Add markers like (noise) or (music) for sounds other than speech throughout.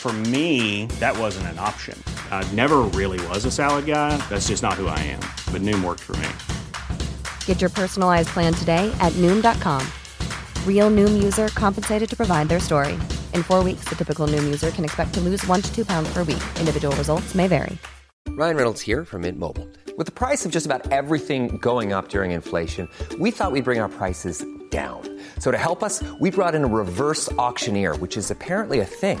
For me, that wasn't an option. I never really was a salad guy. That's just not who I am. But Noom worked for me. Get your personalized plan today at Noom.com. Real Noom user compensated to provide their story. In four weeks, the typical Noom user can expect to lose one to two pounds per week. Individual results may vary. Ryan Reynolds here from Mint Mobile. With the price of just about everything going up during inflation, we thought we'd bring our prices down. So to help us, we brought in a reverse auctioneer, which is apparently a thing.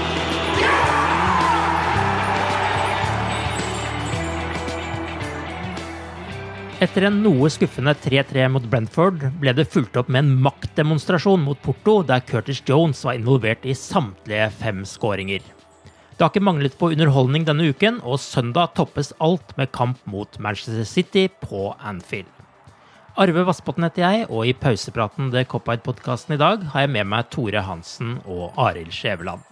Etter en noe skuffende 3-3 mot Brentford ble det fulgt opp med en maktdemonstrasjon mot Porto, der Curtis Jones var involvert i samtlige fem skåringer. Det har ikke manglet på underholdning denne uken, og søndag toppes alt med kamp mot Manchester City på Anfield. Arve Vassbotn heter jeg, og i pausepraten The Cop-Eyed-podkasten i dag har jeg med meg Tore Hansen og Arild Skjæveland.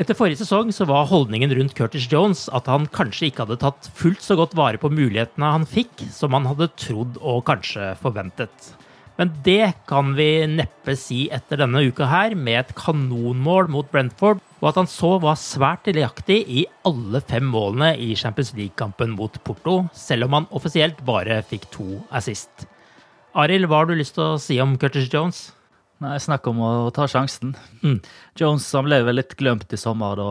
Etter forrige sesong så var holdningen rundt Curtis Jones at han kanskje ikke hadde tatt fullt så godt vare på mulighetene han fikk, som han hadde trodd og kanskje forventet. Men det kan vi neppe si etter denne uka her, med et kanonmål mot Brentford, og at han så var svært delaktig i alle fem målene i Champions League-kampen mot Porto, selv om han offisielt bare fikk to assist. Arild, hva har du lyst til å si om Curtis Jones? Nei, Snakk om å ta sjansen. Jones han ble vel litt glemt i sommer da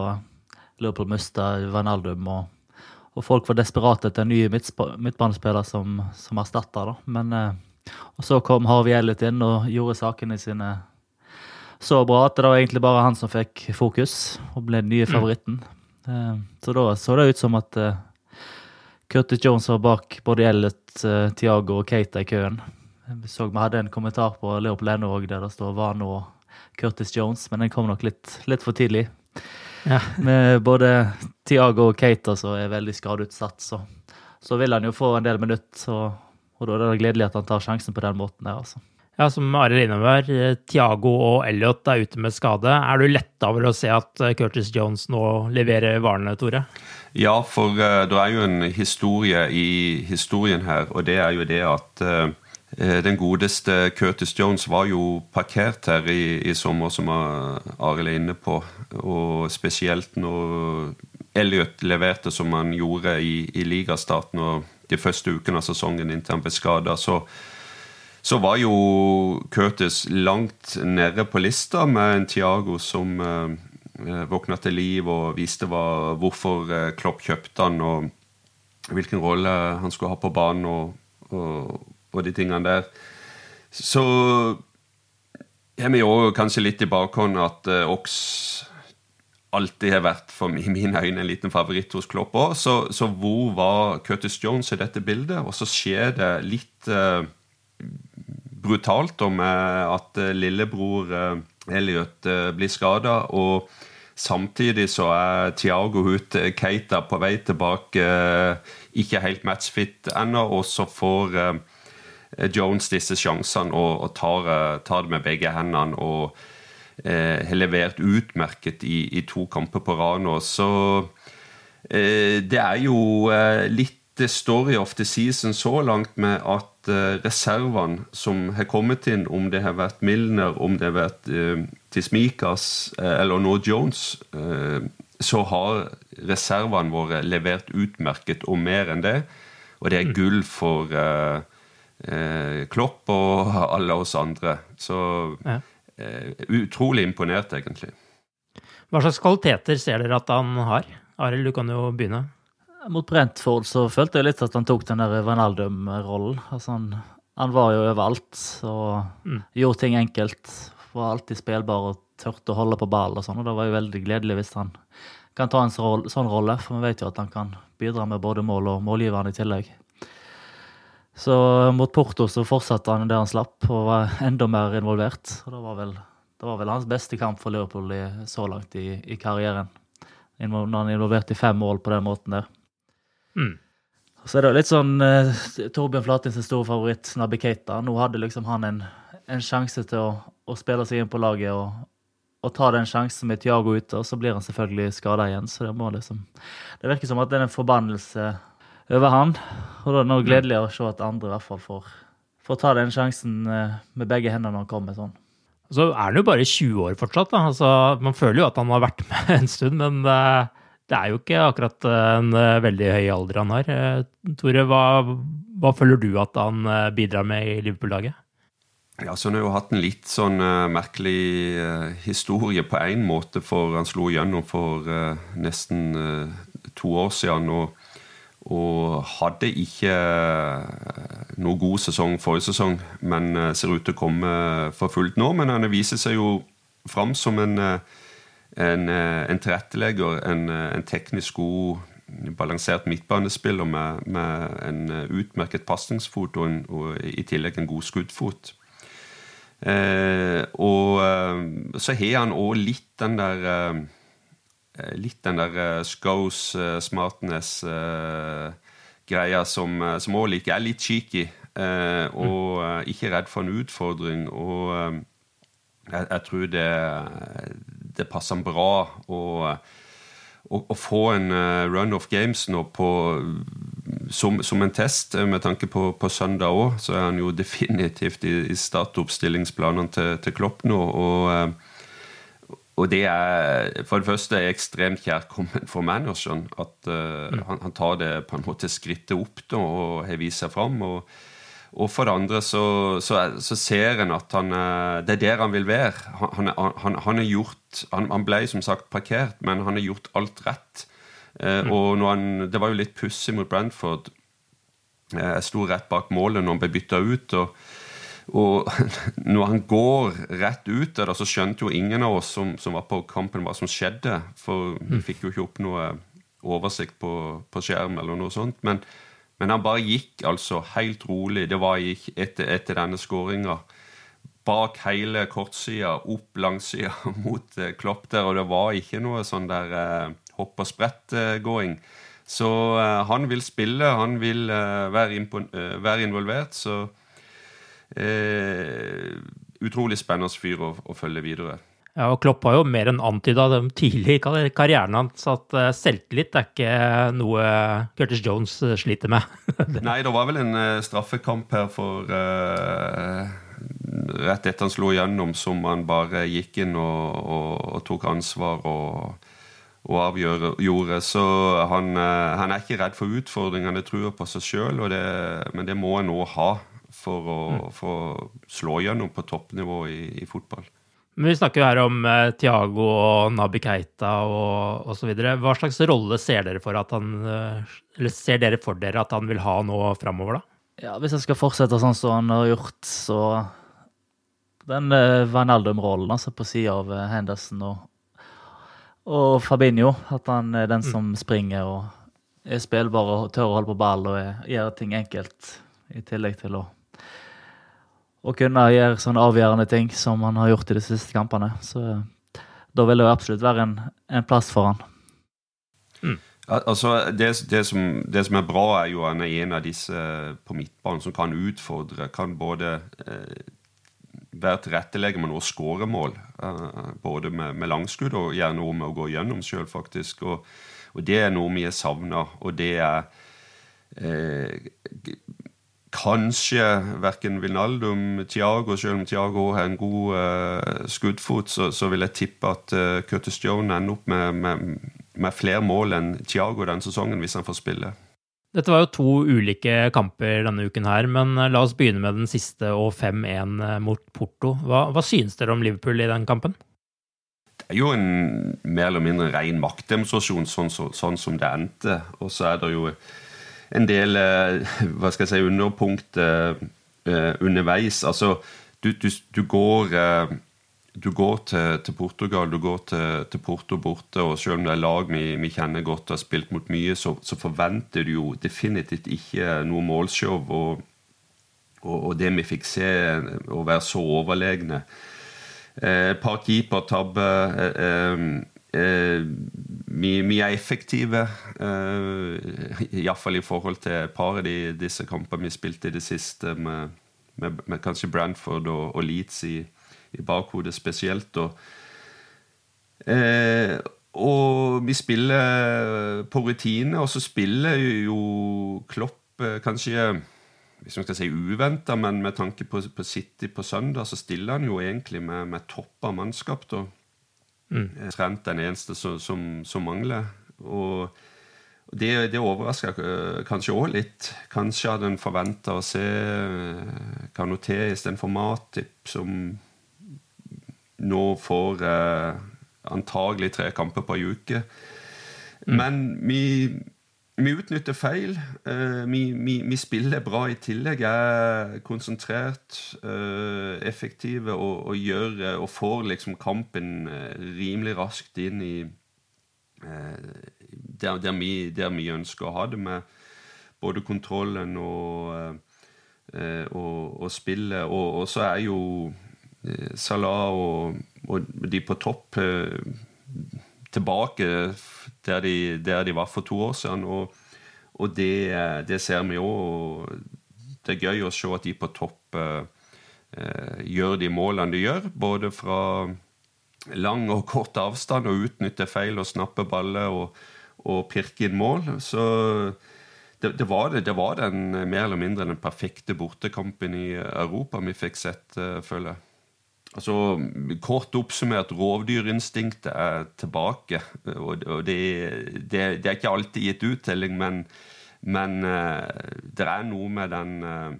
Liverpool mista Wijnaldum. Og, og folk var desperate etter en ny midtbanespiller som, som erstatter. da. Men eh, og så kom Harvey Elliot inn og gjorde sakene sine så bra at det var egentlig bare han som fikk fokus og ble den nye favoritten. Eh, så da så det ut som at eh, Curtis Jones var bak både Elliot, eh, Thiago og Keita i køen. Vi så vi hadde en kommentar på Liverpool.no òg der det står 'Var nå Curtis Jones', men den kom nok litt, litt for tidlig. Ja. Med både Thiago og Keita som er veldig skadeutsatt, så, så vil han jo få en del minutt. Og, og da er det gledelig at han tar sjansen på den måten der, altså. Ja, som Arild innover, Tiago Thiago og Elliot er ute med skade. Er du letta over å se at eh, Curtis Jones nå leverer varene, Tore? Ja, for uh, det er jo en historie i historien her, og det er jo det at uh, den godeste Curtis Jones var jo parkert her i, i sommer, som Arild er inne på. Og spesielt når Elliot leverte som han gjorde i, i ligastarten og de første ukene av sesongen inntil han ble skada, så, så var jo Curtis langt nede på lista med en Thiago som eh, våkna til liv og viste hva, hvorfor uh, Klopp kjøpte han, og hvilken rolle han skulle ha på banen. og, og og de tingene der. Så har vi jo kanskje litt i bakhånd at uh, Ox alltid har vært for (laughs) i mine øyne en liten favoritt hos Klopp òg. Så, så, hvor var Curtis Jones i dette bildet? Og så skjer det litt uh, brutalt om uh, at lillebror Elliot blir skada. Og samtidig så er Thiago Hut Keita på vei tilbake, ikke helt matchfit ennå, og så får Jones disse sjansene og, og tar, tar, det med begge hendene. og eh, har levert utmerket i, i, to kamper på rad nå. Så eh, det er jo eh, litt story of the season så langt med at eh, reservene som har kommet inn, om det har vært Milner, om det har vært eh, Tismikas uh, eller nå Jones, så har reservene våre levert utmerket og mer enn det. Og det er mm. gull for Klopp og alle oss andre. Så ja. utrolig imponert, egentlig. Hva slags kvaliteter ser dere at han har? Arild, du kan jo begynne. Mot Brentford så følte jeg litt at han tok den der Vanaldum-rollen. Altså han, han, var jo overalt og mm. gjorde ting enkelt. Var alltid spillbar og tørte å holde på ball og sånn. Og det var jo veldig gledelig hvis han kan ta en sånn rolle, for vi vet jo at han kan bidra med både mål og målgiveren i tillegg. Så mot Porto så fortsatte han der han slapp, og var enda mer involvert. Og det var vel, det var vel hans beste kamp for Liverpool i, så langt i, i karrieren. Når han er involvert i fem mål på den måten der. Mm. Så er det litt sånn eh, Torbjørn Flatins store favoritt, Nabi Keita. Nå hadde liksom han en, en sjanse til å, å, spille seg inn på laget og, og ta den sjansen med Tiago ute, og så blir han selvfølgelig skada igjen. Så det, må liksom, det virker som at det er en forbannelse over han. Og da er det noe gledelig å se at andre i hvert fall får, får ta den sjansen uh, med begge hendene når han kommer sånn. Så er han jo bare 20 år fortsatt. Da. Altså, man føler jo at han har vært (laughs) med en stund, men uh det er jo ikke akkurat en eh, veldig høy alder han har. Eh, Tore, hva, hva føler du at han eh, bidrar med i Liverpool-laget? Ja, så Han har jo hatt en litt sånn uh, merkelig uh, historie på én måte. For han slo igjennom for uh, nesten to år siden. Og, og hadde ikke noe god sesong forrige sesong, men ser ut til å komme for fullt nå. Men han viser seg jo fram som en en, eh, en tilrettelegger, en, eh, en, teknisk god, balansert midtbanespiller med, med en eh, utmerket pasningsfot og, og, i tillegg en god skuddfot. Eh, og så har han òg litt den der eh, Litt den der uh, Scouse, uh, smartness-greia som òg liker. Er litt cheeky og ikke redd for en utfordring. Og jeg, jeg tror det det passer ham bra å, å, å få en run of games nå på, som, som, en test. Eh, med tanke på, på søndag òg, så er han jo definitivt i, i startoppstillingsplanene til, til Klopp nå. og og det er for det første er ekstremt kjærkomment for manageren. At uh, mm. han, han, tar det på en måte skrittet opp da, og har vist seg fram. Og, og for det andre så, så, så ser en at han, eh, det er der han vil være. Han, han, han, gjort, han, ble som sagt parkert, men han har gjort alt rett. Eh, mm. Og han, Det var jo litt pussig mot Brentford. Jeg sto rett bak målet når han ble bytta ut. og og (laughs) når han går rett ut av det, så skjønte jo ingen av oss som, som, var på kampen, hva som skjedde. For vi mm. fikk jo ikke opp noe oversikt på, på skjerm eller noe sånt. Men, men han bare gikk altså helt rolig. Det var etter, etter denne skåringa. Bak hele kortsida, opp langsida (laughs) mot eh, Klopp der, og det var ikke noe sånn der eh, hopp og sprett-gåing. Så eh, han vil spille, han vil eh, være, eh, være, involvert. Så eh, utrolig spennende fyr å, å følge videre. Ja, og Klopp har jo mer enn antyda tidlig i karrieren hans at eh, selvtillit er ikke noe Curtis Jones eh, sliter med. (laughs) Nei, det var vel en eh, straffekamp her for uh, Rett etter han slo igjennom, som han bare gikk inn og, og, og tok ansvar og, og avgjorde. Så han, han, er ikke redd for utfordringene, han tror på seg sjøl, men det må en òg ha for å, mm. for å slå gjennom på toppnivå i, i fotball. Men vi snakker jo her om eh, Tiago og Nabi Keita og osv. Hva slags rolle ser dere for at han eh, Eller ser dere for dere at han vil ha nå framover, da? Ja, Hvis han skal fortsette sånn som han har gjort, så Den eh, Vanaldum-rollen altså på sida av eh, Henderson og, og Fabinho. At han er den mm. som mm. springer og er spillbar og tør å holde på ball og gjøre gjør ting enkelt, i tillegg til å å kunne gjøre sånne avgjørende ting som han har gjort i de siste kampene. Så da vil det jo absolutt være en, en plass for han. Mm. Altså, det, det, som, det, som, er bra, er jo at han er en av disse på midtbanen som kan utfordre. Kan både eh, være tilrettelegger, men også skåre mål. Eh, både med, med, langskudd og gjerne også med å gå gjennom sjøl, faktisk. Og, og, det er noe vi har savna. Og det er eh, Kanskje verken Vinaldum, Thiago, selv om Thiago har en god uh, skuddfot, så, så, vil jeg tippe at uh, Curtis Jones ender opp med, med, med flere mål enn Thiago den sesongen, hvis han får spille. Dette var jo to ulike kamper denne uken her, men uh, la oss begynne med den siste og 5-1 mot Porto. Hva, hva synes dere om Liverpool i den kampen? Det er jo en mer eller mindre ren maktdemonstrasjon, sånn, så, sånn som det endte. Og så er det jo en del eh, hva skal jeg si, underpunkt uh, underveis. Altså, du, du, du går du går til, til, Portugal, du går til, til, Porto borte, og selv om det er lag vi, vi kjenner godt og har spilt mot mye, så, så, forventer du jo definitivt ikke noe målshow. Og, og, og det vi fikk se, å være så overlegne. Et par keepertabber. Eh, Eh, vi, vi, er effektive, eh, iallfall i forhold til paret par av disse kampene vi spilte i det siste, med, med, med kanskje Brantford og, og Leeds i, i, bakhodet spesielt. Og, eh, og vi spiller på rutine, og så spiller jo Klopp eh, kanskje hvis man skal si uventa, men med tanke på, på City på søndag, så stiller han jo egentlig med, med topp av mannskap. da Mm. Trent den eneste som, som, som mangler. Og det, det overrasker eh, kanskje òg litt. Kanskje hadde en forventa å se Kanoté eh, istedenfor Matip, som nå får eh, antagelig tre kamper på ei uke. Mm. Men vi vi utnytter feil. Uh, vi, vi, vi, spiller bra i tillegg. Er konsentrert, uh, effektive og, og, gjør, eh, og får liksom kampen rimelig raskt inn i der, der, vi, der, vi, ønsker å ha det, med både kontrollen og, og, og spillet. Og, og, så er jo Salah og, de på topp tilbake der de, der de, var for to år siden. Og, og det, det, ser vi òg. Det er gøy å se at de på topp eh, gjør de målene de gjør, både fra lang og kort avstand, og utnytter feil og snapper baller og, og pirker inn mål. Så det, det, var det, det, var den mer eller mindre den perfekte bortekampen i Europa vi fikk sett, uh, føler jeg. Altså, Kort oppsummert, rovdyrinstinktet er tilbake. og det, det, det, er ikke alltid gitt uttelling, men, men uh, det er noe med den uh,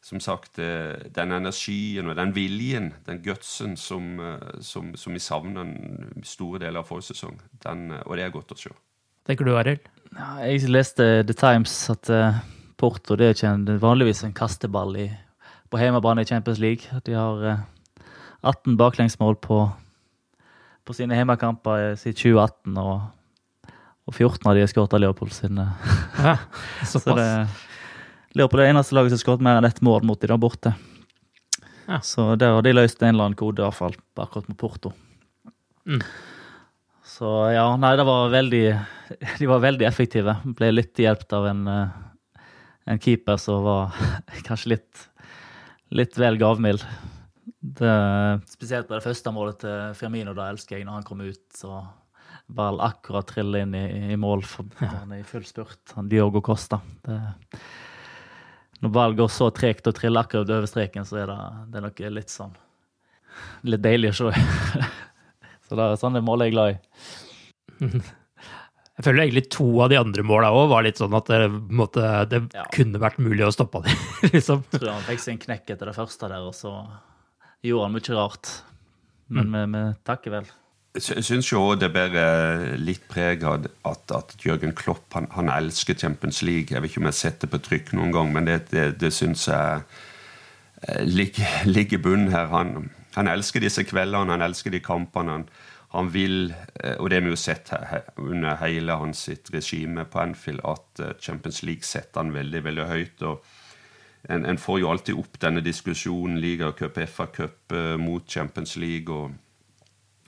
som sagt, uh, den energien og den viljen, den gutsen, som, som, som vi savner en store deler av forrige sesong. Den, og det er godt å se. Tenker du, Arild? Jeg leste The Times at Porto det er ikke en, vanligvis en kasteball i, på hjemmebane i Champions League. De har 18 baklengsmål på, på sine hjemmekamper siden 2018. Og, og 14 av de har skåret av Leopold sine. Ja, (laughs) så det, Leopold er det eneste laget som har skåret mer enn ett mål mot de der borte. Ja. Så der har de løst en eller annen kode, iallfall akkurat mot Porto. Mm. Så ja, nei, det var veldig (laughs) De var veldig effektive. Ble litt hjulpet av en, eh, en keeper som var (laughs) kanskje litt, litt vel gavmild. Det, spesielt på det første målet til Firmino, da elsker jeg når han kom ut. så ball akkurat triller inn i, i mål for han er i full spurt. Han Diogo Costa. Det, når ball går så tregt og triller akkurat over streken, så er det, det er noe litt sånn Litt deilig å se. (laughs) så det er sånne mål jeg er glad i. Jeg føler egentlig to av de andre måla òg var litt sånn at det, måtte, det ja. kunne vært mulig å stoppe dem. (laughs) liksom. Tror han fikk sin knekk etter det første der, og så gjorde han mye rart. Men mm. vi, takker vel. Jeg syns jo det bærer litt preg av at, at Jørgen Klopp han, han, elsker Champions League. Jeg vet ikke om jeg har sett det på trykk noen gang, men det, det, det syns jeg ligger, (laughs) ligger, i bunnen her. Han, han, elsker disse kveldene, han elsker de kampene. Han, han vil, eh, og det har vi jo sett her, under hele hans regime på Anfield, at eh, Champions League setter han veldig, veldig høyt. og en, en, får jo alltid opp denne diskusjonen ligacup, FA-cup eh, mot Champions League og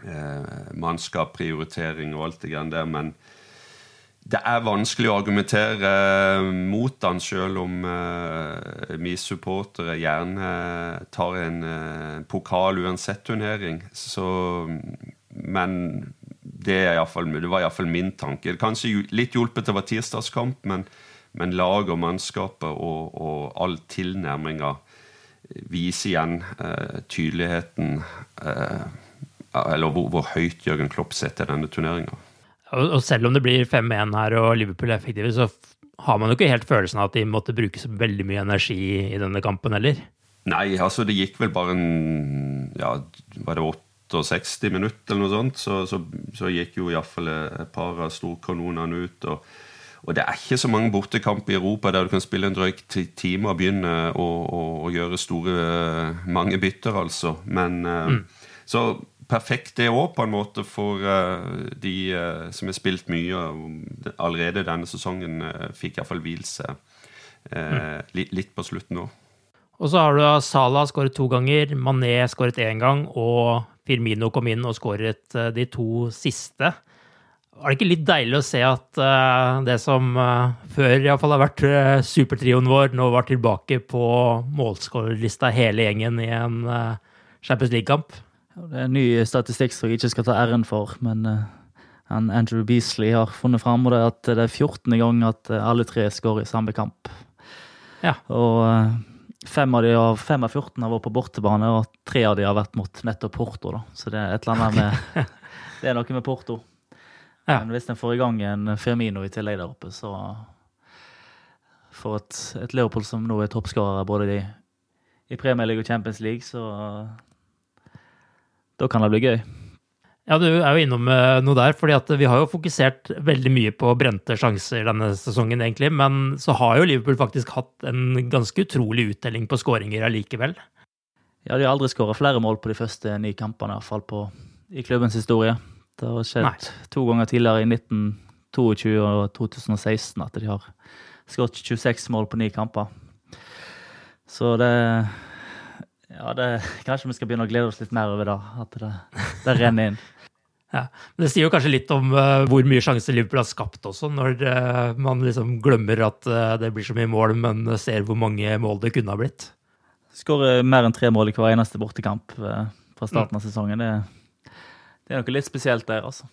eh, mannskap, prioritering og alt det greiene der, men det er vanskelig å argumentere eh, mot han, selv om eh, vi supportere gjerne tar en eh, pokal uansett turnering. Så, men det, er i fall, det var iallfall min tanke. Kanskje litt hjulpet det var tirsdagskamp, men men laget og mannskapet og, og all tilnærminga viser igjen eh, tydeligheten eh, Eller hvor, hvor, høyt Jørgen Klopp setter denne turneringa. Og selv om det blir 5-1 her og Liverpool er effektive, så har man jo ikke helt følelsen av at de måtte bruke så veldig mye energi i denne kampen, heller? Nei, altså det gikk vel bare en ja, Var det 68 minutter eller noe sånt? Så, så, så gikk jo iallfall et par av storkanonene ut. og og det er ikke så mange bortekamper i Europa der du kan spille en drøy time og begynne å, å, å, gjøre store mange bytter, altså. Men mm. Så perfekt det òg, på en måte, for de som har spilt mye allerede denne sesongen, fikk iallfall hvile seg mm. litt på slutten òg. Og så har du Salah skåret to ganger, Mané skåret én gang, og Firmino kom inn og skåret de to siste. Var det ikke litt deilig å se at uh, det som uh, før iallfall har vært uh, supertrioen vår, nå var tilbake på målskårerlista hele gjengen i en uh, Champions League-kamp? Det er en ny statistikk som jeg ikke skal ta æren for, men Andrew Beasley har funnet fram og det at det er 14. gang at alle tre skårer i samme kamp. Ja. Og fem av, de, fem av 14 har vært på bortebane, og tre av de har vært mot nettopp Porto. Da. Så det er et eller annet med (laughs) Det er noe med Porto. Ja. Men hvis en får i gang en Firmino i tillegg der oppe, så For et, et Leopold som nå er toppskårer både i, i Premier League og Champions League, så da kan det bli gøy. Ja, du er jo innom eh, noe der, fordi vi har jo fokusert veldig mye på brente sjanser denne sesongen, egentlig. Men så har jo Liverpool faktisk hatt en ganske utrolig uttelling på skåringer allikevel. Ja, de har aldri skåra flere mål på de første ni kampene, iallfall i klubbens historie. Det har skjedd Nei. to ganger tidligere, i 1922 og 2016, at de har skåret 26 mål på ni kamper. Så det Ja, det, kanskje vi skal begynne å glede oss litt mer over det. At det, det renner inn. (laughs) Ja, men Det sier jo kanskje litt om uh, hvor mye sjanser Liverpool har skapt også, når uh, man liksom glemmer at uh, det blir så mye mål, men ser hvor mange mål det kunne ha blitt. Skårer mer enn tre mål i hver eneste bortekamp fra starten av sesongen. Det er det er noe litt spesielt der, altså.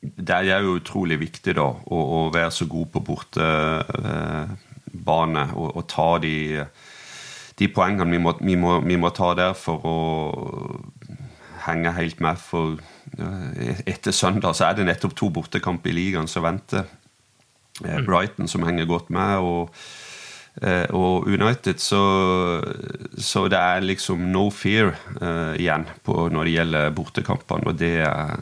Det er jo utrolig viktig da, å, å være så god på bortebane eh, og, og, ta de, de poengene vi må, vi, må, vi må, ta der for å henge helt med. For eh, etter søndag så er det nettopp to bortekamper i ligaen som venter. Eh, mm. Brighton som henger godt med. og og United, så, så, det er liksom no fear uh, igjen når det gjelder bortekampene. Og det er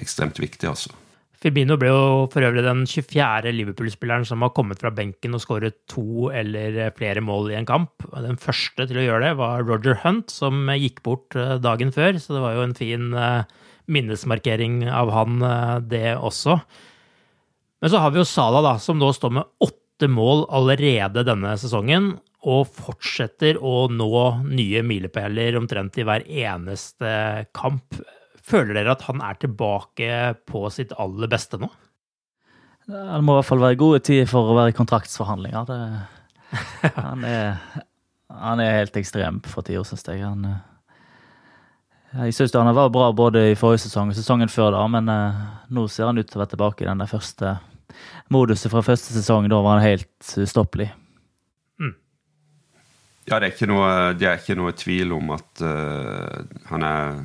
ekstremt viktig, altså. Firmino ble jo for øvrig den 24. Liverpool-spilleren som har kommet fra benken og skåret to eller flere mål i en kamp. Den første til å gjøre det var Roger Hunt, som gikk bort dagen før. Så det var jo en fin minnesmarkering av han, det også. Men så har vi jo Sala, da, som nå står med åtte åtte mål allerede denne sesongen og fortsetter å nå nye milepæler omtrent i hver eneste kamp. Føler dere at han er tilbake på sitt aller beste nå? Det må i hvert fall være gode tider for å være i kontraktsforhandlinger. Det, (laughs) han, er, han, er, helt ekstrem for tida, syns jeg. Han, jeg syns han var bra både i forrige sesong og sesongen før, da, men uh, nå ser han ut til å være tilbake i den første moduset fra første sesong. Da var han helt ustoppelig. Mm. Ja, det er, ikke noe, det er ikke noe tvil om at uh, han er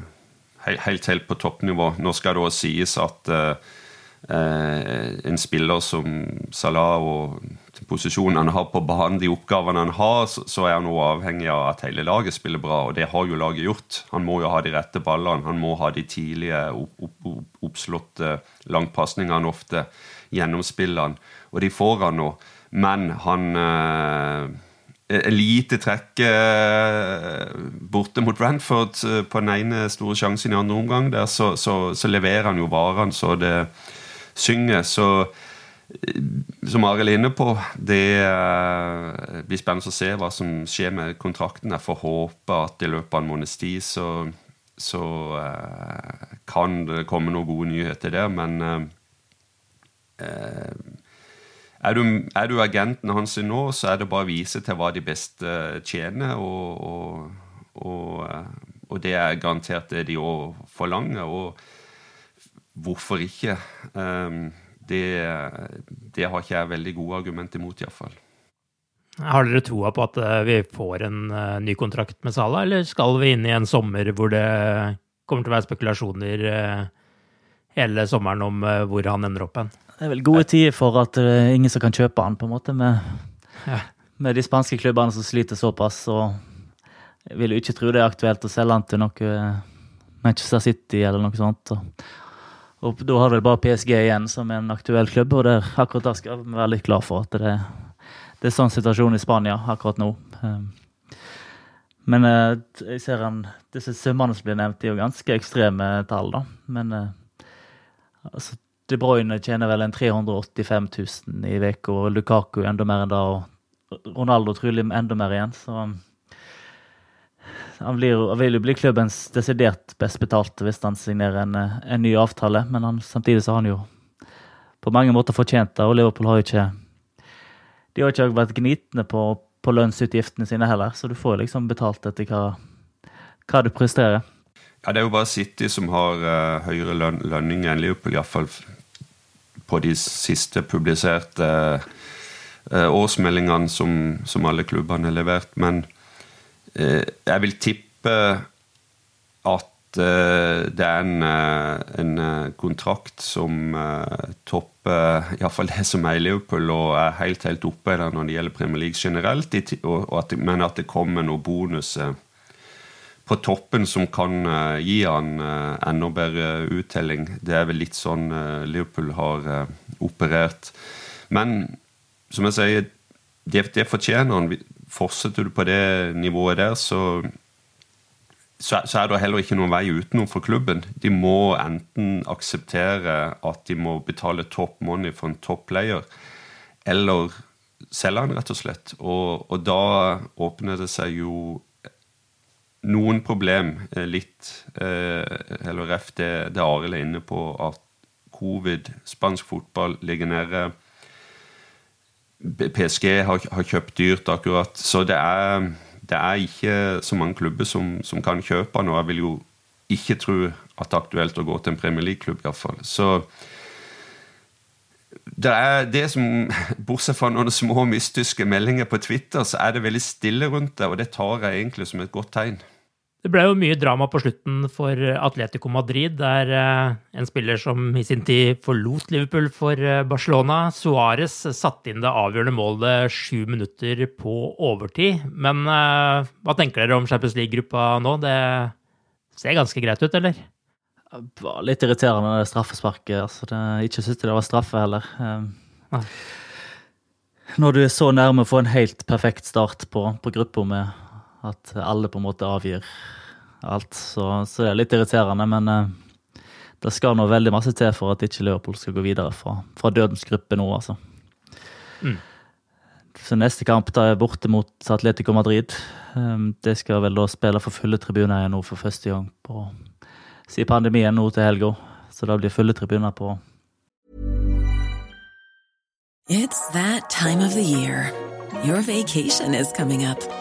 helt, helt på toppnivå. Nå skal det også sies at uh, en spiller som Salah og posisjonen han har på banen, de oppgavene han har, så er han også avhengig av at hele laget spiller bra. Og det har jo laget gjort. Han må jo ha de rette ballene. Han må ha de tidlige, opp, opp, oppslåtte langpasningene ofte gjennomspillene. Og de får han nå. Men han eh, lite trekk eh, borte mot Ranford eh, på den ene store sjansen i andre omgang. Der så, så, så leverer han jo varene så det synger. Så eh, som Arild er inne på, det eh, blir spennende å se hva som skjer med kontrakten. Jeg får håpe at i løpet av en måneds tid så, så eh, kan det komme noen gode nyheter der. Men Eh, er du, er du, agenten hans nå, så er det bare å vise til hva de beste tjener. Og, og, og, eh, og det er garantert det de òg forlanger. Og hvorfor ikke? Um, det, det har ikke jeg veldig gode argument imot, iallfall. Har dere troa på at eh, vi får en uh, ny kontrakt med Sala, eller skal vi inn i en sommer hvor det kommer til å være spekulasjoner uh, hele sommeren om uh, hvor han ender opp hen? Det er vel gode tider for at det er ingen som kan kjøpe han, på en måte, med, Ja. med de spanske klubbene som sliter såpass. Og jeg vil jo ikke tro det er aktuelt å selge han til noe Manchester City eller noe sånt. Og, og da har vel bare PSG igjen som en aktuell klubb, og det, akkurat der skal vi være litt glad for at det, det er sånn situasjon i Spania akkurat nå. Um, Men eh, jeg ser han, disse summene som blir nevnt, er jo ganske ekstreme tall, da. Men eh, altså, De Bruyne tjener vel en 385 000 i uka, og Lukaku enda mer enn det. Og Ronaldo trolig enda mer igjen. Så han, blir, han vil jo bli klubbens desidert best betalte hvis han signerer en, eh, en ny avtale. Men han, samtidig så har han jo på mange måter fortjent det, og Liverpool har jo ikke De har ikke vært gnitne på, på lønnsutgiftene sine heller, så du får liksom betalt etter hva, hva du presterer. Ja, Det er jo bare City som har uh, høyere løn lønning enn Liverpool, iallfall på de siste publiserte uh, årsmeldingene som, som, alle klubbene har levert. Men jeg vil tippe at det er en, en, kontrakt som topper iallfall det som er i Liverpool, og er helt helt oppe der når det gjelder Premier League generelt, men at det kommer noen bonuser på toppen som kan gi han enda bedre uttelling. Det er vel litt sånn Liverpool har operert. Men som jeg sier, det, det fortjener han. Fortsetter du på det nivået der, så, så, så, er det heller ikke noen vei utenom for klubben. De må enten akseptere at de må betale top money for en top player, eller selge han, rett og slett. Og, og da åpner det seg jo noen problem litt Eller ref det, det Arild er inne på, at covid, spansk fotball ligger nede. PSG har, har, kjøpt dyrt akkurat. Så det er, det er ikke så mange klubber som, som kan kjøpe nå. Jeg vil jo ikke tro at det er aktuelt å gå til en Premier League-klubb, iallfall. Så det er det som, (laughs) Bortsett fra noen små mystiske meldinger på Twitter, så er det veldig stille rundt det, og det tar jeg egentlig som et godt tegn. Det ble jo mye drama på slutten for Atletico Madrid, der eh, en spiller som i sin tid forlot Liverpool for eh, Barcelona, Suárez, satte inn det avgjørende målet sju minutter på overtid. Men eh, hva tenker dere om Champions League-gruppa nå? Det ser ganske greit ut, eller? Det var litt irriterende, det straffesparket. Altså, det, ikke syntes det var straffe heller. Nei. Når du er så nærme å få en helt perfekt start på, på gruppa med at alle på en måte avgir alt. Så, så det er litt irriterende, men eh, det skal nå veldig masse til for at ikke Liverpool skal gå videre fra, fra dødens gruppe nå, altså. Mm. Så neste kamp da er borte mot Atletico Madrid. Um, det skal vel da spille for fulle tribuner nå for første gang på siden pandemien nå til helga. Så da blir fulle tribuner på It's that time of the year. Your vacation is coming up.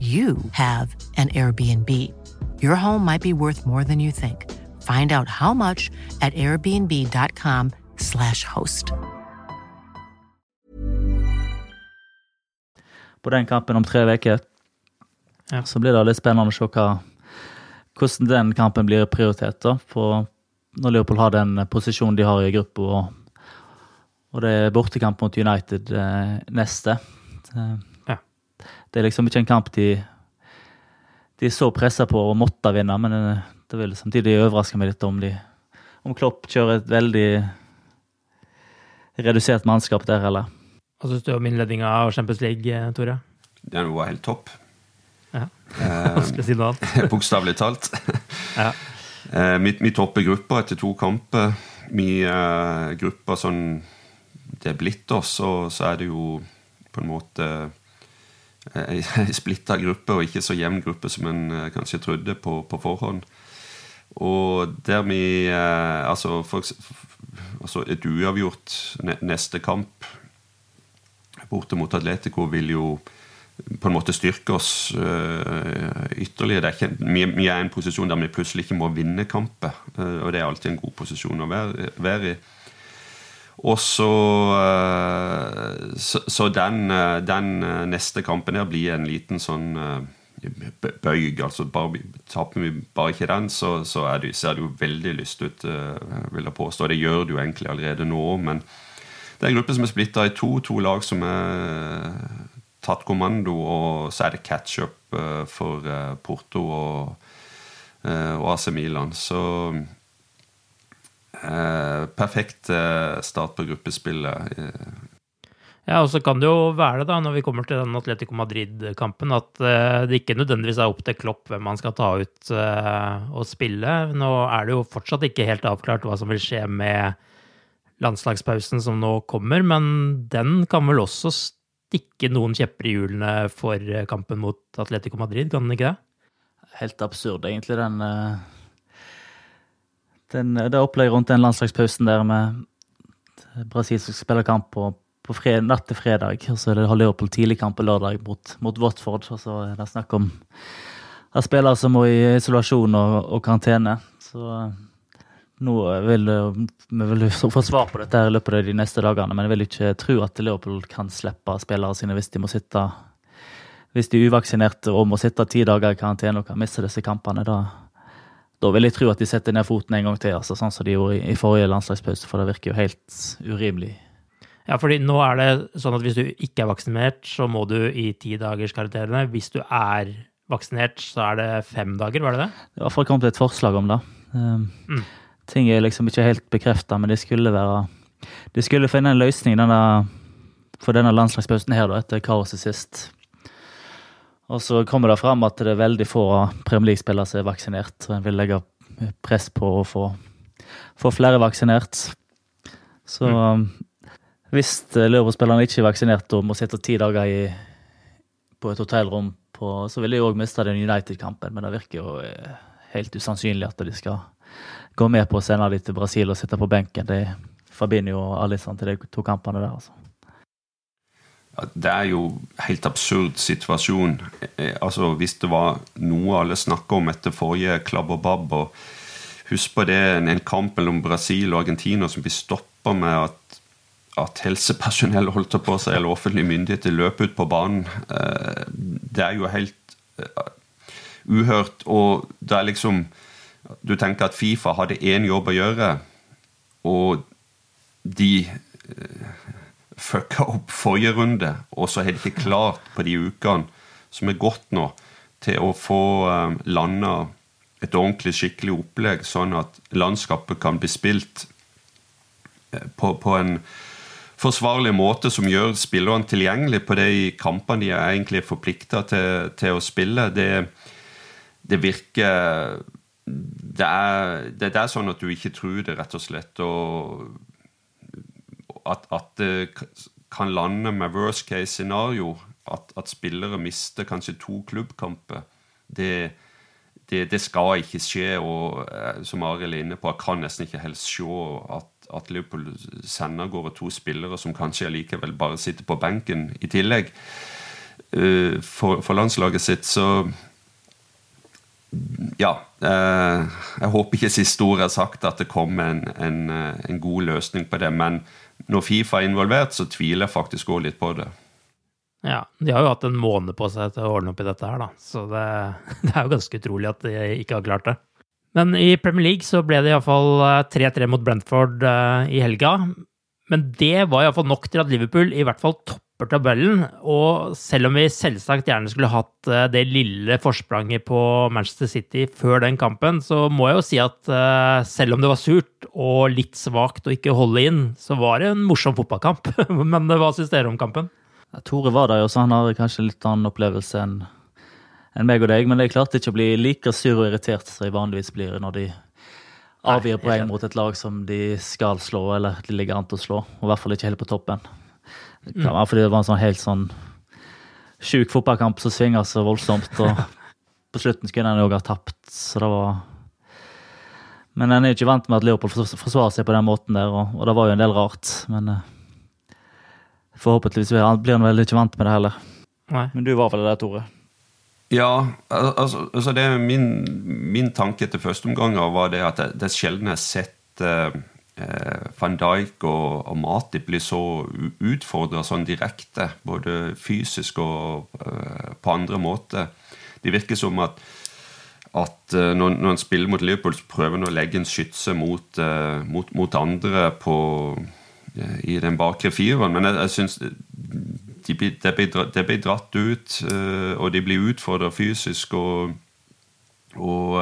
you have an Airbnb. Your home might be worth more than you think. Find out how much at airbnb.com/slash host. På den kampen om tre uker så blir det litt spennende å se hva, hvordan den kampen blir prioritert. da, for Når Liverpool har den posisjonen de har i gruppa, og, og det er bortekamp mot United eh, neste. Det, Ja. Det er liksom ikke en kamp de de er så pressa på å måtte vinne, men eh, det vil samtidig overraske meg litt om de om Klopp kjører et veldig redusert mannskap der, eller? Hva syns du om innledninga av Champions League, eh, Tore? Den var helt topp. Ja. Eh, (laughs) Vanskelig å si noe annet. (laughs) Bokstavelig talt. (laughs) Ja. Eh, vi, vi topper gruppa etter to kamper. Vi eh, gruppa sånn det er blitt oss, og så er det jo på en måte (laughs) ei ei splitta gruppe, og ikke så jevn gruppe som en eh, kanskje trodde på, på forhånd. Og der vi eh, Altså, for, altså et uavgjort neste kamp borte mot Atletico vil jo på en måte styrke oss ytterligere. Er ikke, vi, vi er i en posisjon der vi plutselig ikke må vinne kamper. og det er alltid en god posisjon å være, være i. Og så øh, Så, så den, øh, den øh, neste kampen her blir en liten sånn bøyg. altså bare, Taper vi bare ikke den, så, så det, ser det jo veldig lyst ut, vil jeg påstå. Det gjør det jo egentlig allerede nå, men det er en gruppe som er splitta i to. To lag som er tatt kommando, og så er det catch-up eh, for eh, Porto og, eh, og AC Milan. Så eh, perfekt eh, start på gruppespillet. eh. Ja, og så kan det jo være det, da, når vi kommer til den Atletico Madrid-kampen, at eh, det ikke nødvendigvis er opp til Klopp hvem man skal ta ut eh, og spille. Nå er det jo fortsatt ikke helt avklart hva som vil skje med landslagspausen som nå kommer, men den kan vel også stikke noen kjepper i hjulene for eh, kampen mot Atletico Madrid, kan den ikke det? Helt absurd, egentlig, den, eh, den Det opplegget rundt den landslagspausen der med Brasil som spiller kamp på, på fred, natt til fredag, og så har Liverpool tidlig kamp på lørdag mot, mot Watford, og så er det snakk om at spillere som må i isolasjon og, og karantene. Så eh, nå vil eh, vi vil få svar på dette her i løpet av de neste dagene, men jeg vil ikke tro at Liverpool kan slippe spillere sine hvis de må sitte hvis de er uvaksinerte og må sitte ti dager i karantene og kan miste disse kampene, da, da vil jeg tro at de setter ned foten en gang til, altså, sånn som de gjorde i, i forrige landslagspause, for det virker jo helt urimelig. Ja, fordi nå er det sånn at hvis du ikke er vaksinert, så må du i ti dagers karantene. Hvis du er vaksinert, så er det fem dager, var det det? Det er i hvert fall kommet et forslag om det. Um, Mm. Ting er liksom ikke helt bekrefta, men det skulle være De skulle finne en løsning denne, for denne landslagspausen her, da, etter kaoset sist. Og så kommer det fram at det er veldig få Premier League-spillere som er vaksinert, Så en vil legge press på å få, få flere vaksinert. Så mm. hvis eh, Liverpool-spillerne ikke er vaksinert og må sitte ti dager i, på et hotellrom, på, så vil de òg miste den United-kampen, men det virker jo eh, helt usannsynlig at de skal gå med på å sende dem til Brasil og sitte på benken. Det forbinder jo Alisson til de to kampene der, altså. Det er jo helt absurd situasjon. Eh, Altså, Hvis det var noe alle snakka om etter forrige klabb og Husk på det, en en kamp mellom Brasil og Argentina som blir stoppa med at at helsepersonell holdt på seg, eller offentlige myndigheter løp ut på banen. Eh, det er jo helt eh, uhørt. Og det er liksom Du tenker at Fifa hadde én jobb å gjøre, og de fucka opp forrige runde, og så har de ikke klart på de ukene som er gått nå, til å få landa et ordentlig, skikkelig opplegg, sånn at landskapet kan bli spilt på, på en forsvarlig måte som gjør spillerne tilgjengelig på de kampene de er egentlig forplikta til, til, å spille. Det, det virker det er, det er, sånn at du ikke tror det, rett og slett. Og at, at det kan lande med worst case scenario, at, at spillere mister kanskje to klubbkamper, det, det, det, skal ikke skje. Og eh, som Arild er inne på, jeg kan nesten ikke helst se at at Liverpool sender av gårde to spillere som kanskje allikevel bare sitter på benken i tillegg uh, for, for, landslaget sitt. Så ja. Uh, jeg håper ikke siste ord er sagt at det kommer en, en, en, god løsning på det. Men når Fifa er involvert, så tviler jeg faktisk òg litt på det. Ja, de har jo hatt en måned på seg til å ordne opp i dette her, da. Så det, (laughs) det er jo ganske utrolig at de ikke har klart det. Men i Premier League så ble det iallfall 3-3 eh, mot Brentford eh, i helga. Men det var iallfall nok til at Liverpool i hvert fall topper tabellen. Og selv om vi selvsagt gjerne skulle hatt eh, det lille forspranget på Manchester City før den kampen, så må jeg jo si at selv om det var surt og litt svakt å ikke holde inn, så var det en morsom fotballkamp. (laughs) Men hva syns dere om kampen? Tore var der jo, så han har kanskje litt annen opplevelse enn enn meg og deg, men jeg klarte ikke å bli like sur og irritert som jeg vanligvis blir når de avgir poeng mot et lag som de skal slå, eller de ligger an til å slå. Og i hvert fall ikke helt på toppen. Det kan være fordi det var en sånn helt sånn sjuk fotballkamp som svinger så voldsomt. Og (laughs) på slutten skulle en òg ha tapt, så det var Men en er ikke vant med at Leopold forsvarer seg på den måten der, og, og det var jo en del rart. Men uh, forhåpentligvis blir han vel ikke vant med det heller. Nei. Men du var vel det, Tore? Ja, altså, altså det min, min tanke til første omgang var det at det, det er sjelden jeg har sett eh, eh, van Dijk og, og Matip blir så utfordra sånn direkte, både fysisk og eh, på andre måter. Det virker som at, at eh, når, når han spiller mot Liverpool, så prøver han å legge en skytse mot, eh, mot, mot andre på, eh, i den bakre fireren. Men jeg, jeg synes de blir, det, blir, det blir dratt ut, og de blir utfordra fysisk. Og, og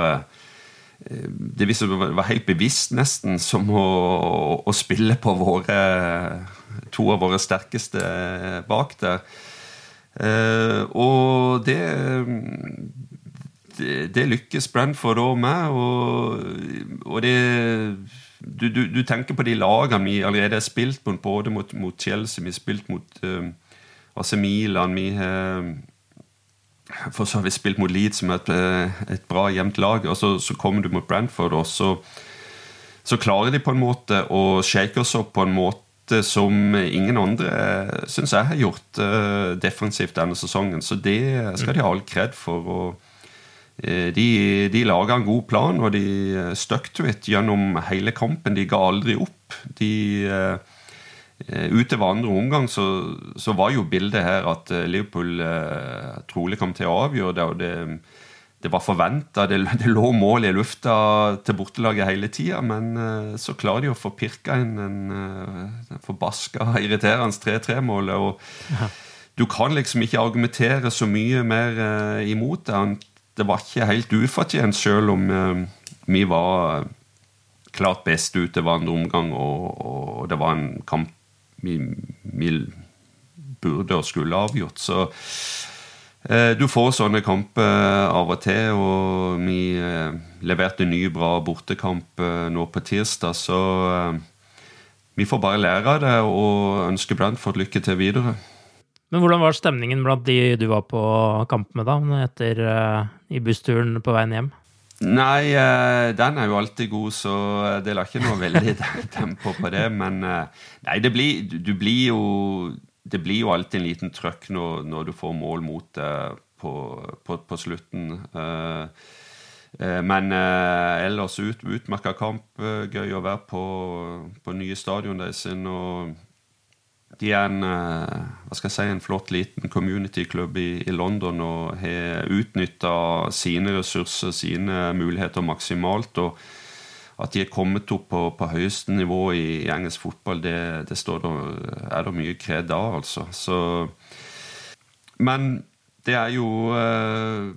det var helt bevisst, nesten, som å, å, spille på våre to av våre sterkeste bak der. Uh, og det, det, lykkes Brentford òg med. Og, og det du, du, du, tenker på de lagene vi allerede har spilt mot, både mot, mot Chelsea, vi har spilt mot uh, AC Milan Vi har for så har vi spilt mot Leeds, som et, eh, et bra, jevnt lag. og Så, så kommer du mot Brentford, og så, så, klarer de på en måte å shake oss opp på en måte som ingen andre eh, syns jeg har gjort uh, defensivt denne sesongen. Så det skal de ha all kred for. og de, de laga en god plan, og de stuck to it gjennom hele kampen. De ga aldri opp. De uh, Eh, ved andre omgang så, så, var jo bildet her at eh, Liverpool eh, trolig kom til å avgjøre det. og det, det var forventa. Det, (laughs) det, lå mål i lufta til bortelaget hele tida. Men eh, så klarer de å få pirka inn en, en forbaska (laughs) irriterende 3-3-målet. og ja. Du kan liksom ikke argumentere så mye mer eh, imot det. Det var ikke helt ufortjent, sjøl om eh, vi var klart best utover andre omgang, og, og det var en kamp vi, vi burde og skulle avgjort. Så eh, du får sånne kamper av og til, og vi eh, leverte en ny, bra bortekamp eh, nå på tirsdag, så vi får bare lære av det og ønske Brantford lykke til videre. Men hvordan var stemningen blant de du var på kamp med, da, etter i bussturen på veien hjem? Nei, eh, den er jo alltid god, så det la ikke noe veldig (laughs) tempo på det. Men eh, nei, det blir, du blir jo Det blir jo alltid en liten trøkk når, når du får mål mot det på, på, på, slutten. Eh, men ellers ut, utmerka kamp. Gøy å være på, på nye stadion deres. Og de er en, hva skal jeg si, en flott liten community-klubb i, i, London og har utnytta sine ressurser, sine muligheter maksimalt. og At de er kommet opp på, på høyeste nivå i, i engelsk fotball, det, det der, er det mye kred av, altså. Så, men det er jo eh,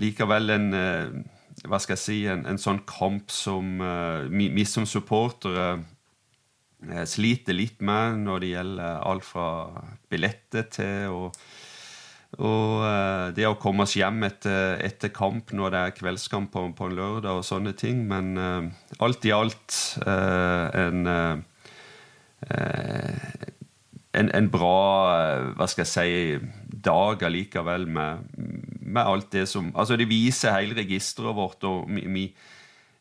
likevel en eh, Hva skal jeg si En, en sånn kamp som eh, vi, vi, som supportere eh, sliter litt med når det gjelder alt fra billetter til og, og eh, det å komme oss hjem etter, etter, kamp når det er kveldskamp på, på en lørdag og sånne ting. Men uh, alt i alt en en, en, bra hva skal jeg si, dag allikevel med, med alt det som Altså, det viser hele registeret vårt, og vi,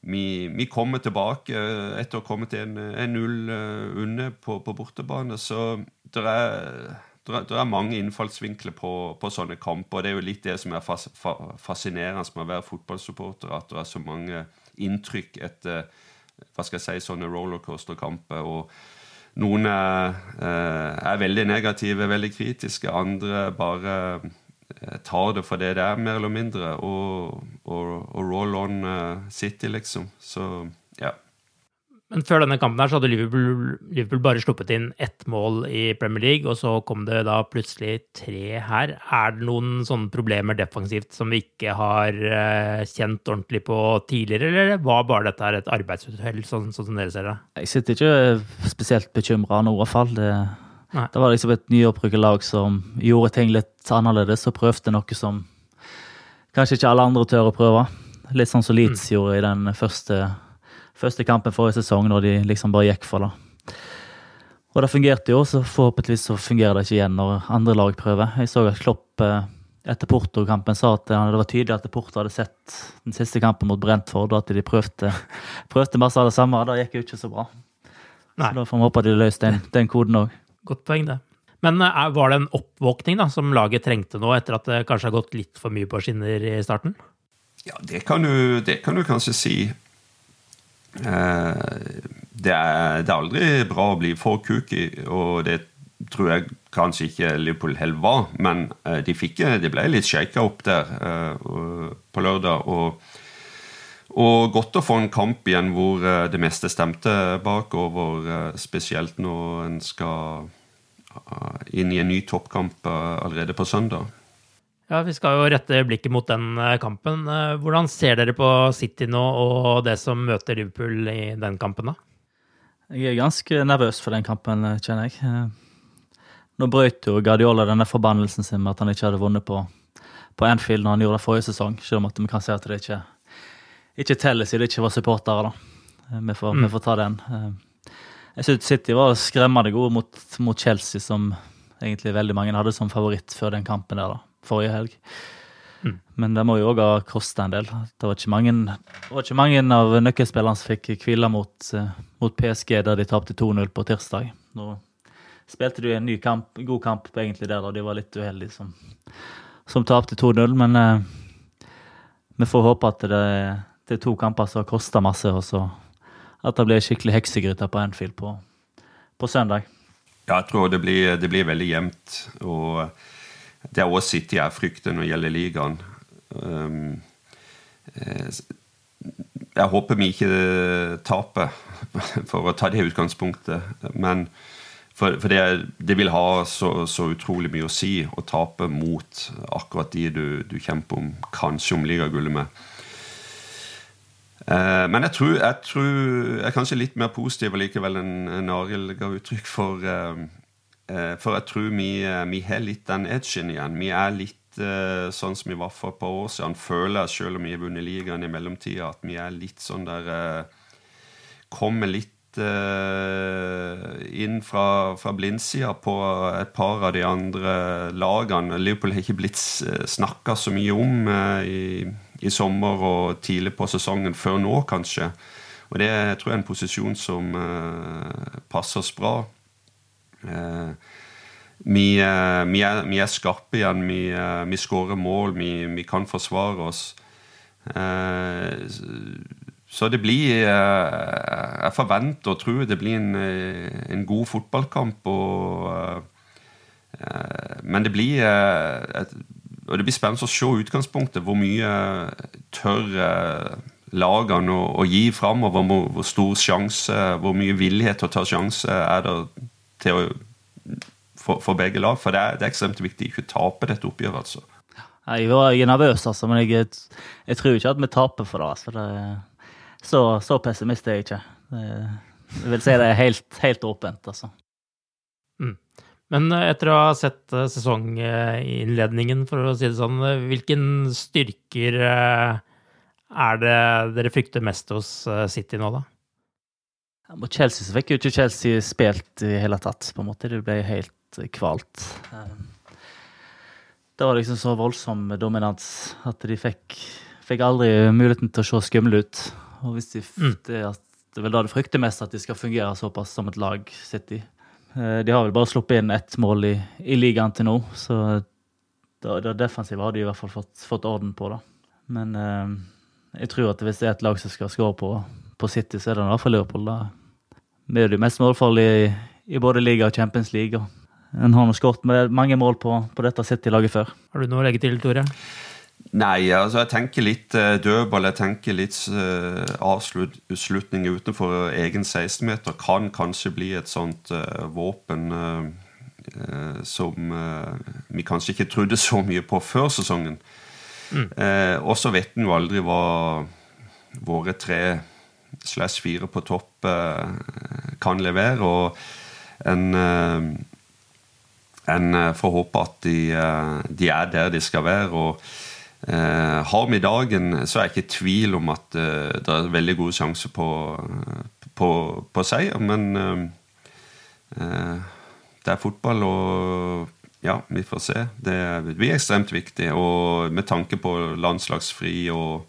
vi, vi, kommer tilbake etter å ha kommet til en, en null uh, under på, på, bortebane. Så det er, er, mange innfallsvinkler på, på, sånne kamper. og Det er jo litt det som er fas, fa, fascinerende med å være fotballsupporter, at det er så mange inntrykk etter hva skal jeg si, sånne rollercoaster-kamper. og noen er, eh, er, veldig negative, veldig kritiske. Andre bare eh, tar det for det det er, mer eller mindre, og, og, og roll on uh, City, liksom. Så ja. Men før denne kampen her så hadde Liverpool, Liverpool, bare sluppet inn ett mål i Premier League, og så kom det da plutselig tre her. Er det noen sånne problemer defensivt som vi ikke har uh, kjent ordentlig på tidligere, eller var bare dette her et arbeidsuhell, sånn, sånn, som dere ser det? Jeg sitter ikke spesielt bekymra nå, i hvert fall. Det, det, var liksom et nyopprykket lag som gjorde ting litt annerledes og prøvde noe som kanskje ikke alle andre tør å prøve. Litt sånn som Leeds mm. gjorde i den første første kampen forrige sesong, når de liksom bare gikk for det. Og det fungerte jo, så forhåpentligvis så fungerer det ikke igjen når andre lag prøver. Jeg så at Klopp eh, etter Porto-kampen sa at det var tydelig at Porto hadde sett den siste kampen mot Brentford, og at de prøvde, (laughs) prøvde masse av det samme. Det gikk jo ikke så bra. Nei. Så da får vi håpe at de løste den, den koden òg. Godt poeng, det. Men eh, var det en oppvåkning da, som laget trengte nå, etter at det kanskje har gått litt for mye på skinner i starten? Ja, det kan du, det kan du kanskje si. Eh, det er, det er, aldri bra å bli for kooky, og det tror jeg kanskje ikke Liverpool heller var. Men eh, de, fikk, de ble litt shaka opp der på lørdag. Og, og godt å få en kamp igjen hvor det meste stemte bakover, spesielt når en skal inn i en ny toppkamp allerede på søndag. Ja, Vi skal jo rette blikket mot den eh, kampen. Eh, hvordan ser dere på City nå og det som møter Liverpool i den kampen? da? Jeg er ganske nervøs for den kampen, eh, kjenner jeg. Nå brøt jo Guardiola denne forbannelsen sin med at han ikke hadde vunnet på, på Anfield når han gjorde det forrige sesong, selv om at vi kan si at det ikke, ikke teller siden det ikke var supportere. da. Vi får, mm. vi får ta den. Jeg syns City var skremmende gode mot, mot Chelsea, som egentlig veldig mange hadde som favoritt før den kampen der. da forrige helg. Mm. Men det må jo òg ha kosta en del. Det var ikke mange, var ikke mange av nøkkelspillerne som fikk hvile mot, uh, mot, PSG der de tapte 2-0 på tirsdag. Nå spilte de en ny kamp, god kamp egentlig der, da de var litt uheldige som, som tapte 2-0. Men eh, vi får håpe at det, det er to kamper som har kosta masse, og så at det blir skikkelig heksegryte på Anfield på, på søndag. Ja, jeg tror det blir, det blir veldig jevnt. og det er også City jeg frykter når det gjelder ligaen. Um, eh, jeg håper vi ikke taper, (laughs) for å ta det utgangspunktet. Men for, for det, det, vil ha så, så, utrolig mye å si å tape mot akkurat de du, du kjemper om, kanskje om ligagullet med. Uh, men jeg tror, jeg tror, jeg er kanskje litt mer positiv likevel enn Arild ga uttrykk for. Uh, Eh, for jeg tror vi, eh, vi har litt den edgen igjen. Vi er litt eh, sånn som vi var for et par år siden. Føler, jeg, selv om vi har vunnet ligaen i mellomtida, at vi er litt sånn der Kommer litt inn fra, fra blindsida på et par av de andre lagene. Liverpool har ikke blitt snakka så mye om i, i, sommer og tidlig på sesongen før nå, kanskje. Og det tror jeg er en posisjon som passer oss bra. Uh, vi, uh, vi, er, vi, er, skarpe igjen. Vi, vi skårer mål. Vi, kan forsvare oss. så det blir Jeg forventer og tror det blir en, en god fotballkamp. Og, men det blir et, og det blir spennende å se utgangspunktet. Hvor mye tør lagene å, å gi framover? Hvor, hvor stor sjanse, hvor mye villighet til å ta sjanse er det til å, for, for, begge lag? For det er, det er ekstremt viktig ikke å tape dette oppgjøret. altså. Jeg er nervøs, altså, men jeg, jeg, tror ikke at vi taper for det. Altså. det så, så, pessimist er jeg ikke. Jeg vil si det er helt, helt åpent, altså. Men eh, etter å ha sett eh, sesonginnledningen, for å si det sånn, eh, hvilken styrker er det dere frykter mest hos City nå, da? Mot Chelsea så fikk jo ikke Chelsea spilt i hele tatt, på en måte. Det ble helt kvalt. Det var liksom så voldsom dominans at de fikk, fikk aldri muligheten til å se skumle ut. Og hvis de, mm. det, det er vel da du frykter mest, at de skal fungere såpass som et lag City. De har vel bare sluppet inn ett mål i, i ligaen til nå, så det, defensive har de i hvert fall fått, fått orden på. da. Men eh, jeg tror at hvis det er et lag som skal skåre på, på City, så er det i hvert fall Liverpool. da. Det er de mest målfarlige i, i, både liga og Champions League. og En har skåret mange mål på, på dette City-laget før. Har du noe å legge til, Tore? Nei, altså jeg tenker litt uh, dødball. Jeg tenker litt uh, avslutning utenfor egen 16-meter kan kanskje bli et sånt uh, våpen uh, som vi kanskje ikke trodde så mye på før sesongen. Mm. og så vet en jo aldri hva våre tre slash fire på topp kan levere. Og en en får håpe at de, de, er der de skal være. og Eh, har vi dagen, så er jeg ikke i tvil om at eh, det er veldig gode sjanser på, på, på, seier. Men eh, eh, det er fotball, og ja, vi får se. Det blir ekstremt viktig. Og med tanke på landslagsfri og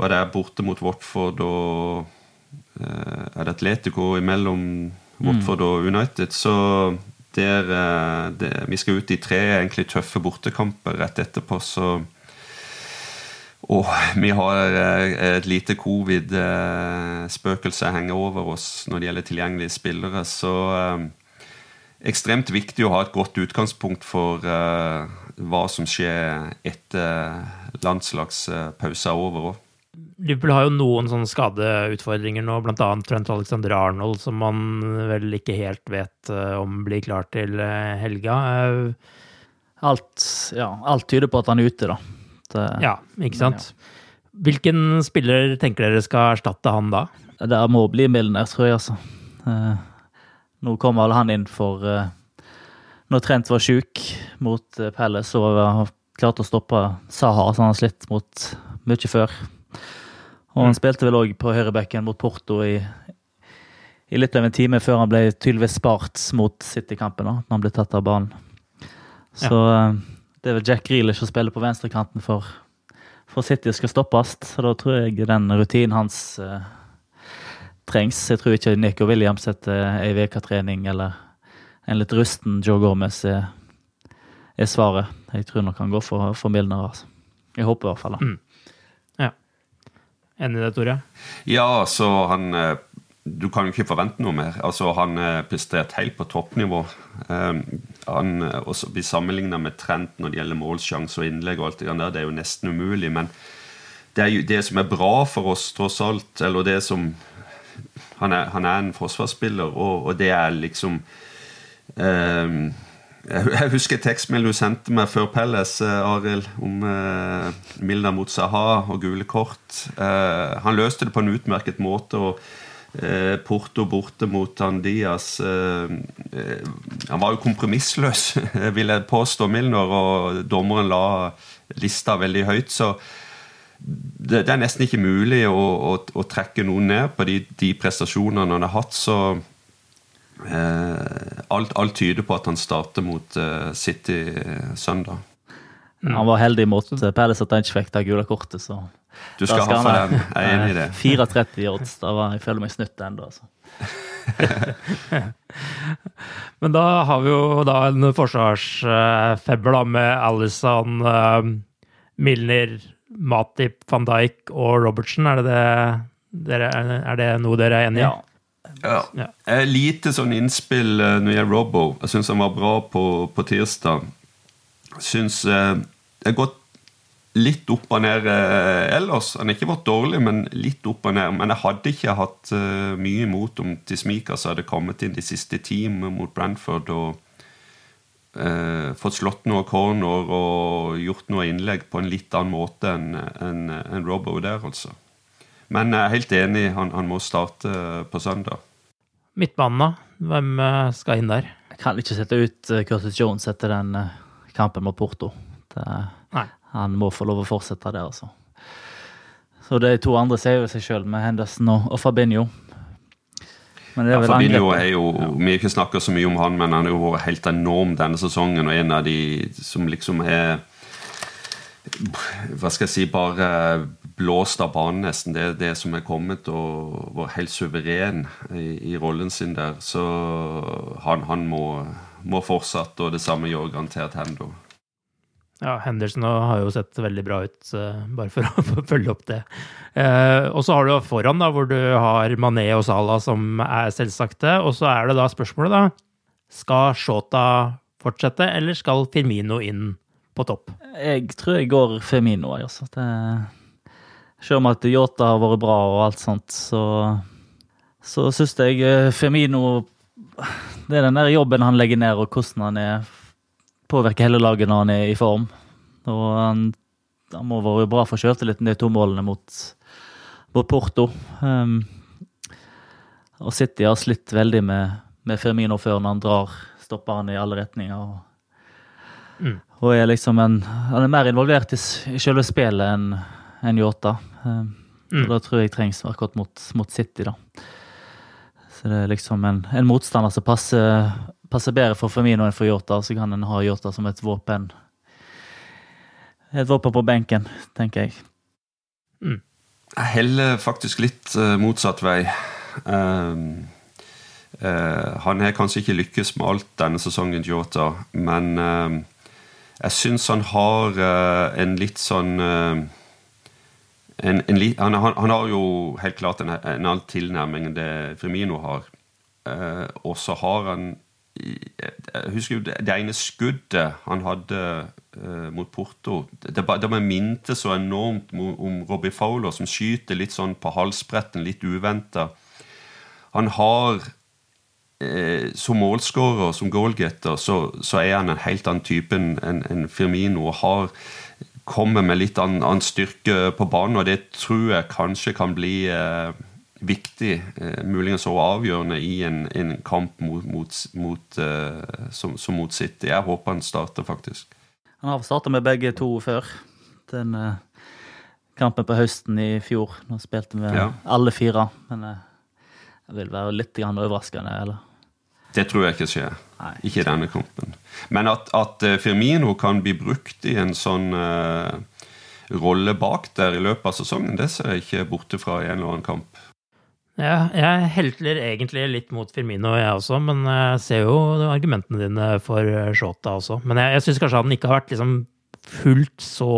hva det er borte mot Watford og eh, Er det Atletico imellom Watford mm. og United, så der, eh, det, vi skal ut i tre egentlig tøffe bortekamper rett etterpå, så og vi har eh, et lite covid-spøkelse henger over oss når det gjelder tilgjengelige spillere. Så eh, ekstremt viktig å ha et godt utgangspunkt for eh, hva som skjer etter landslagspausen er over. Liverpool har jo noen sånne skadeutfordringer nå, bl.a. Trent Alexander Arnold, som man vel ikke helt vet om blir klar til helga. Alt, ja, alt tyder på at han er ute, da. Uh, ja, ikke sant. Hvilken spiller tenker dere skal erstatte han da? Det må bli Milner, tror jeg, altså. Uh, nå kommer vel han inn for uh, Når Trent var sjuk mot Palace og har klart å stoppe Saha, så han har slitt mot mye før. Og han mm. spilte vel òg på høyrebekken mot Porto i, i, litt over en time før han ble tydeligvis spart mot City-kampen, når han ble tatt av banen. Så ja. Det er vel Jack Grealish som spiller på venstrekanten for, for City skal stoppes. Så da tror jeg den rutinen hans uh, trengs. Jeg tror ikke Nico Williams etter ei ukes trening eller en litt rusten Joe Gomez er, er, svaret. Jeg tror nok han går for, for Milner. Altså. Jeg håper i hvert fall det. Mm. Ja. Enig i det, Tore? Ja, så han uh, du kan jo ikke forvente noe mer. Altså, Han er prestert helt på toppnivå. Um, han eh, også blir sammenligna med trend når det gjelder målsjanse og innlegg. og alt Det der, det er jo nesten umulig. Men det, er jo, det som er bra for oss, tross alt, eller det som Han er, han er en forsvarsspiller, og, og, det er liksom um, jeg husker tekstmeldingen du sendte meg før Pelles, Arild, om eh, Milner mot Saha og gule kort. Eh, han løste det på en utmerket måte. og Eh, Porto borte mot han Diaz. Eh, eh, han var jo kompromissløs, (laughs) vil jeg påstå, Milner, og dommeren la lista veldig høyt. Så det, er nesten ikke mulig å, å, å, trekke noen ned på de, de prestasjonene han har hatt. Så eh, alt, alt, tyder på at han starter mot eh, City søndag. Mm. Han var heldig mot Palace at han ikke fikk det gule kortet, så du skal, skal ha for den. Jeg er enig i det. (laughs) 34 odds. Da var, jeg føler meg snytt ennå, altså. (laughs) Men da har vi jo da en forsvarsfebber da med Alison, uh, Milner, Matip, van Dijk og Robertsen. Er det det Dere, er det noe dere er enig i? Ja. Ja. Ja. Eh, Lite sånn innspill eh, når det gjelder Robbo. Jeg syns han var bra på, på tirsdag. Syns eh, det har gått litt opp og ned eh, ellers. Han har ikke vært dårlig, men litt opp og ned. Men jeg hadde ikke hatt eh, mye imot om Tismikas hadde kommet inn de siste team mot Brentford og eh, fått slått noen corner og gjort noe innlegg på en litt annen måte enn en, en Robbo der, altså. Men jeg er helt enig, han, han må starte på søndag. Midtbanen, da? Hvem eh, skal inn der? Jeg kan ikke sette ut Curtis Jones etter den kampen mot Porto. Det, Nei. han må få lov å fortsette der, altså. Så de to andre ser jo seg sjøl med Henderson og, og Fabinho. Men det Ja, er vel Fabinho er jo, Vi har ikke snakka så mye om han, men han har jo vært helt enorm denne sesongen. Og en av de som liksom er Hva skal jeg si Bare blåst av banen, nesten. Det er det som er kommet og var helt suveren i, i rollen sin der. Så han, han må, må fortsette, og det samme gjør garantert Hendo. Ja, Henderson har jo sett veldig bra ut, eh, bare for å (laughs) følge opp det. Eh, og så har du foran, da, hvor du har Mané og Salah som er selvsagte. Og så er det da spørsmålet, da. Skal Shota fortsette, eller skal Firmino inn på topp? Jeg tror jeg går Firmino, Altså. Det, selv om at Yota har vært bra og alt sånt, så, så syns jeg Firmino Det er den der jobben han legger ned, og hvordan han er påvirker hele laget når han er i form. Og han, han må være bra for sjøltilliten, de to målene mot, mot Porto. Um, og City har slitt veldig med, med Firmino før når han drar stopperne i alle retninger. og Mm. og er liksom en, han er mer involvert i, i selve spillet enn en Yota. Um, Mm. og Da tror jeg trengs akkurat mot, mot City, da. Så det er liksom en, en motstander som passer, passer bedre for Firmino enn for Yota, så kan en ha Yota som et våpen. Et våpen på benken, tenker jeg. Jeg heller faktisk litt eh, motsatt vei. Um, uh, han har kanskje ikke lykkes med alt denne sesongen, Jota, men ehm, jeg syns han har uh, en litt sånn uh, en, en, li- han, han, han har jo helt klart en, en annen tilnærming enn det Firmino har. Eh, og så har han Jeg husker jo det, ene skuddet han hadde uh, mot Porto. Det, det, minte så enormt om Robbie Fowler, som skyter litt sånn på halsbretten, litt uventa. Han har uh, Som målskårer, som goalgetter, så, så er han en helt annen type enn enn Firmino. og har kommer med litt annen, annen styrke på banen, og det tror jeg kanskje kan bli eh, viktig, eh, muligens også avgjørende, i en, en kamp mot, mot, mot, eh, som, som mot City. Jeg håper han starter, faktisk. Han har starta med begge to før. Den eh, kampen på høsten i fjor. Nå spilte vi Ja. alle fire. Men det vil være litt overraskende, eller? Det tror jeg ikke skjer. Ikke i denne kampen. Men at, at Firmino kan bli brukt i en sånn eh, rolle bak der i løpet av sesongen, det ser jeg ikke borte fra i en eller annen kamp. Ja, jeg helter egentlig litt mot Firmino, jeg også, men jeg ser jo argumentene dine for Shota også. Men jeg, jeg syns kanskje han ikke har vært liksom fullt så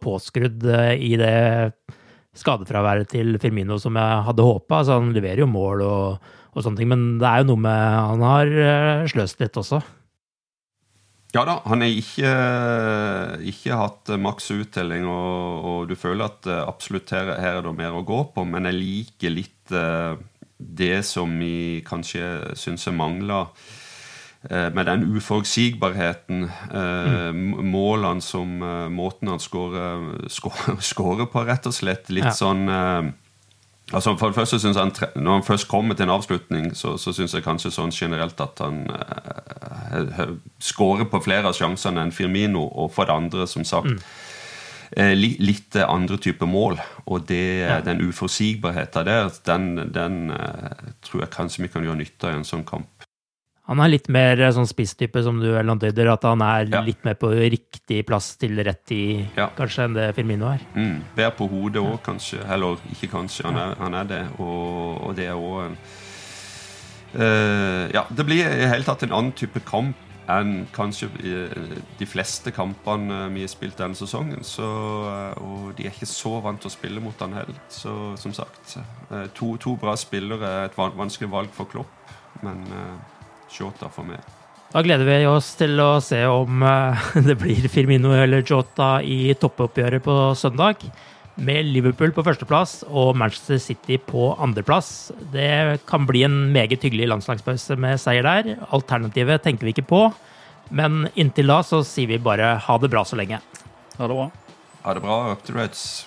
påskrudd eh, i det skadefraværet til Firmino som jeg hadde håpa. Altså, han leverer jo mål og, og sånne ting, men det er jo noe med Han har eh, sløst litt også. Ja da, han har ikke, ikke hatt maks uttelling, og, og du føler at eh, absolutt her, her er det mer å gå på, men jeg liker litt eh, det som vi kanskje syns jeg mangler. eh, Med den uforutsigbarheten, mm. målene som eh, Måten han skårer på, rett og slett. Litt Ja. sånn eh, Altså for det første synes han, Når han først kommer til en avslutning, så, så syns jeg kanskje sånn generelt at han eh, eh, skårer på flere av sjansene enn Firmino, og for det andre, som sagt eh, li, Litt eh, andre typer mål. Og det, Ja. den uforutsigbarheten der, den, den eh, tror jeg kanskje vi kan gjøre nytte av i en sånn kamp. Han er litt mer eh, sånn spisstype, som du antyder, at han er Ja. litt mer på riktig plass til rett tid, Ja. kanskje, enn det Firmino er. Mm, Bedre på hodet òg, kanskje. Eller ikke kanskje, han er, han er det. Og, og det er òg en uh, Ja, det blir i hele tatt en annen type kamp enn kanskje de fleste kampene vi har spilt denne sesongen. Så, og de er ikke så vant til å spille mot han heller. Så som sagt, to, to bra spillere er et vanskelig valg for Klopp, men Shota for meg. Da gleder vi oss til å se om (laughs) det blir Firmino eller Jota i toppoppgjøret på søndag med Liverpool på førsteplass og Manchester City på andreplass. Det kan bli en meget hyggelig landslagspause med seier der. Alternativet tenker vi ikke på. Men inntil da så sier vi bare ha det bra så lenge. Ha det bra. Ha det bra. Up to Reds.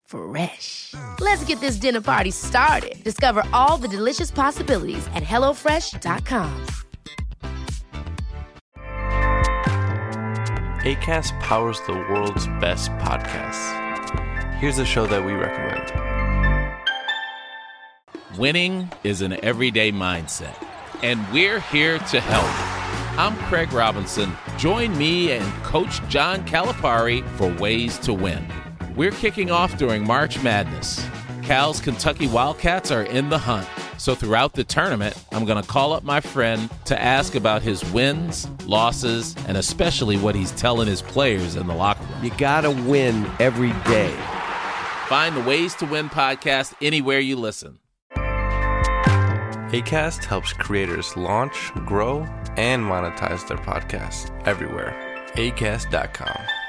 Fresh. Let's get this dinner party started. Discover all the delicious possibilities at hellofresh.com. ACAST powers the world's best podcasts. Here's a show that we recommend. Winning is an everyday mindset, and we're here to help. I'm Craig Robinson. Join me and Coach John Calipari for Ways to Win. We're kicking off during March Madness. Cal's Kentucky Wildcats are in the hunt. So throughout the tournament, I'm going to call up my friend to ask about his wins, losses, and especially what he's telling his players in the locker room. You got to win every day. Find the Ways to Win podcast anywhere you listen. ACAST helps creators launch, grow, and monetize their podcasts everywhere. ACAST.com.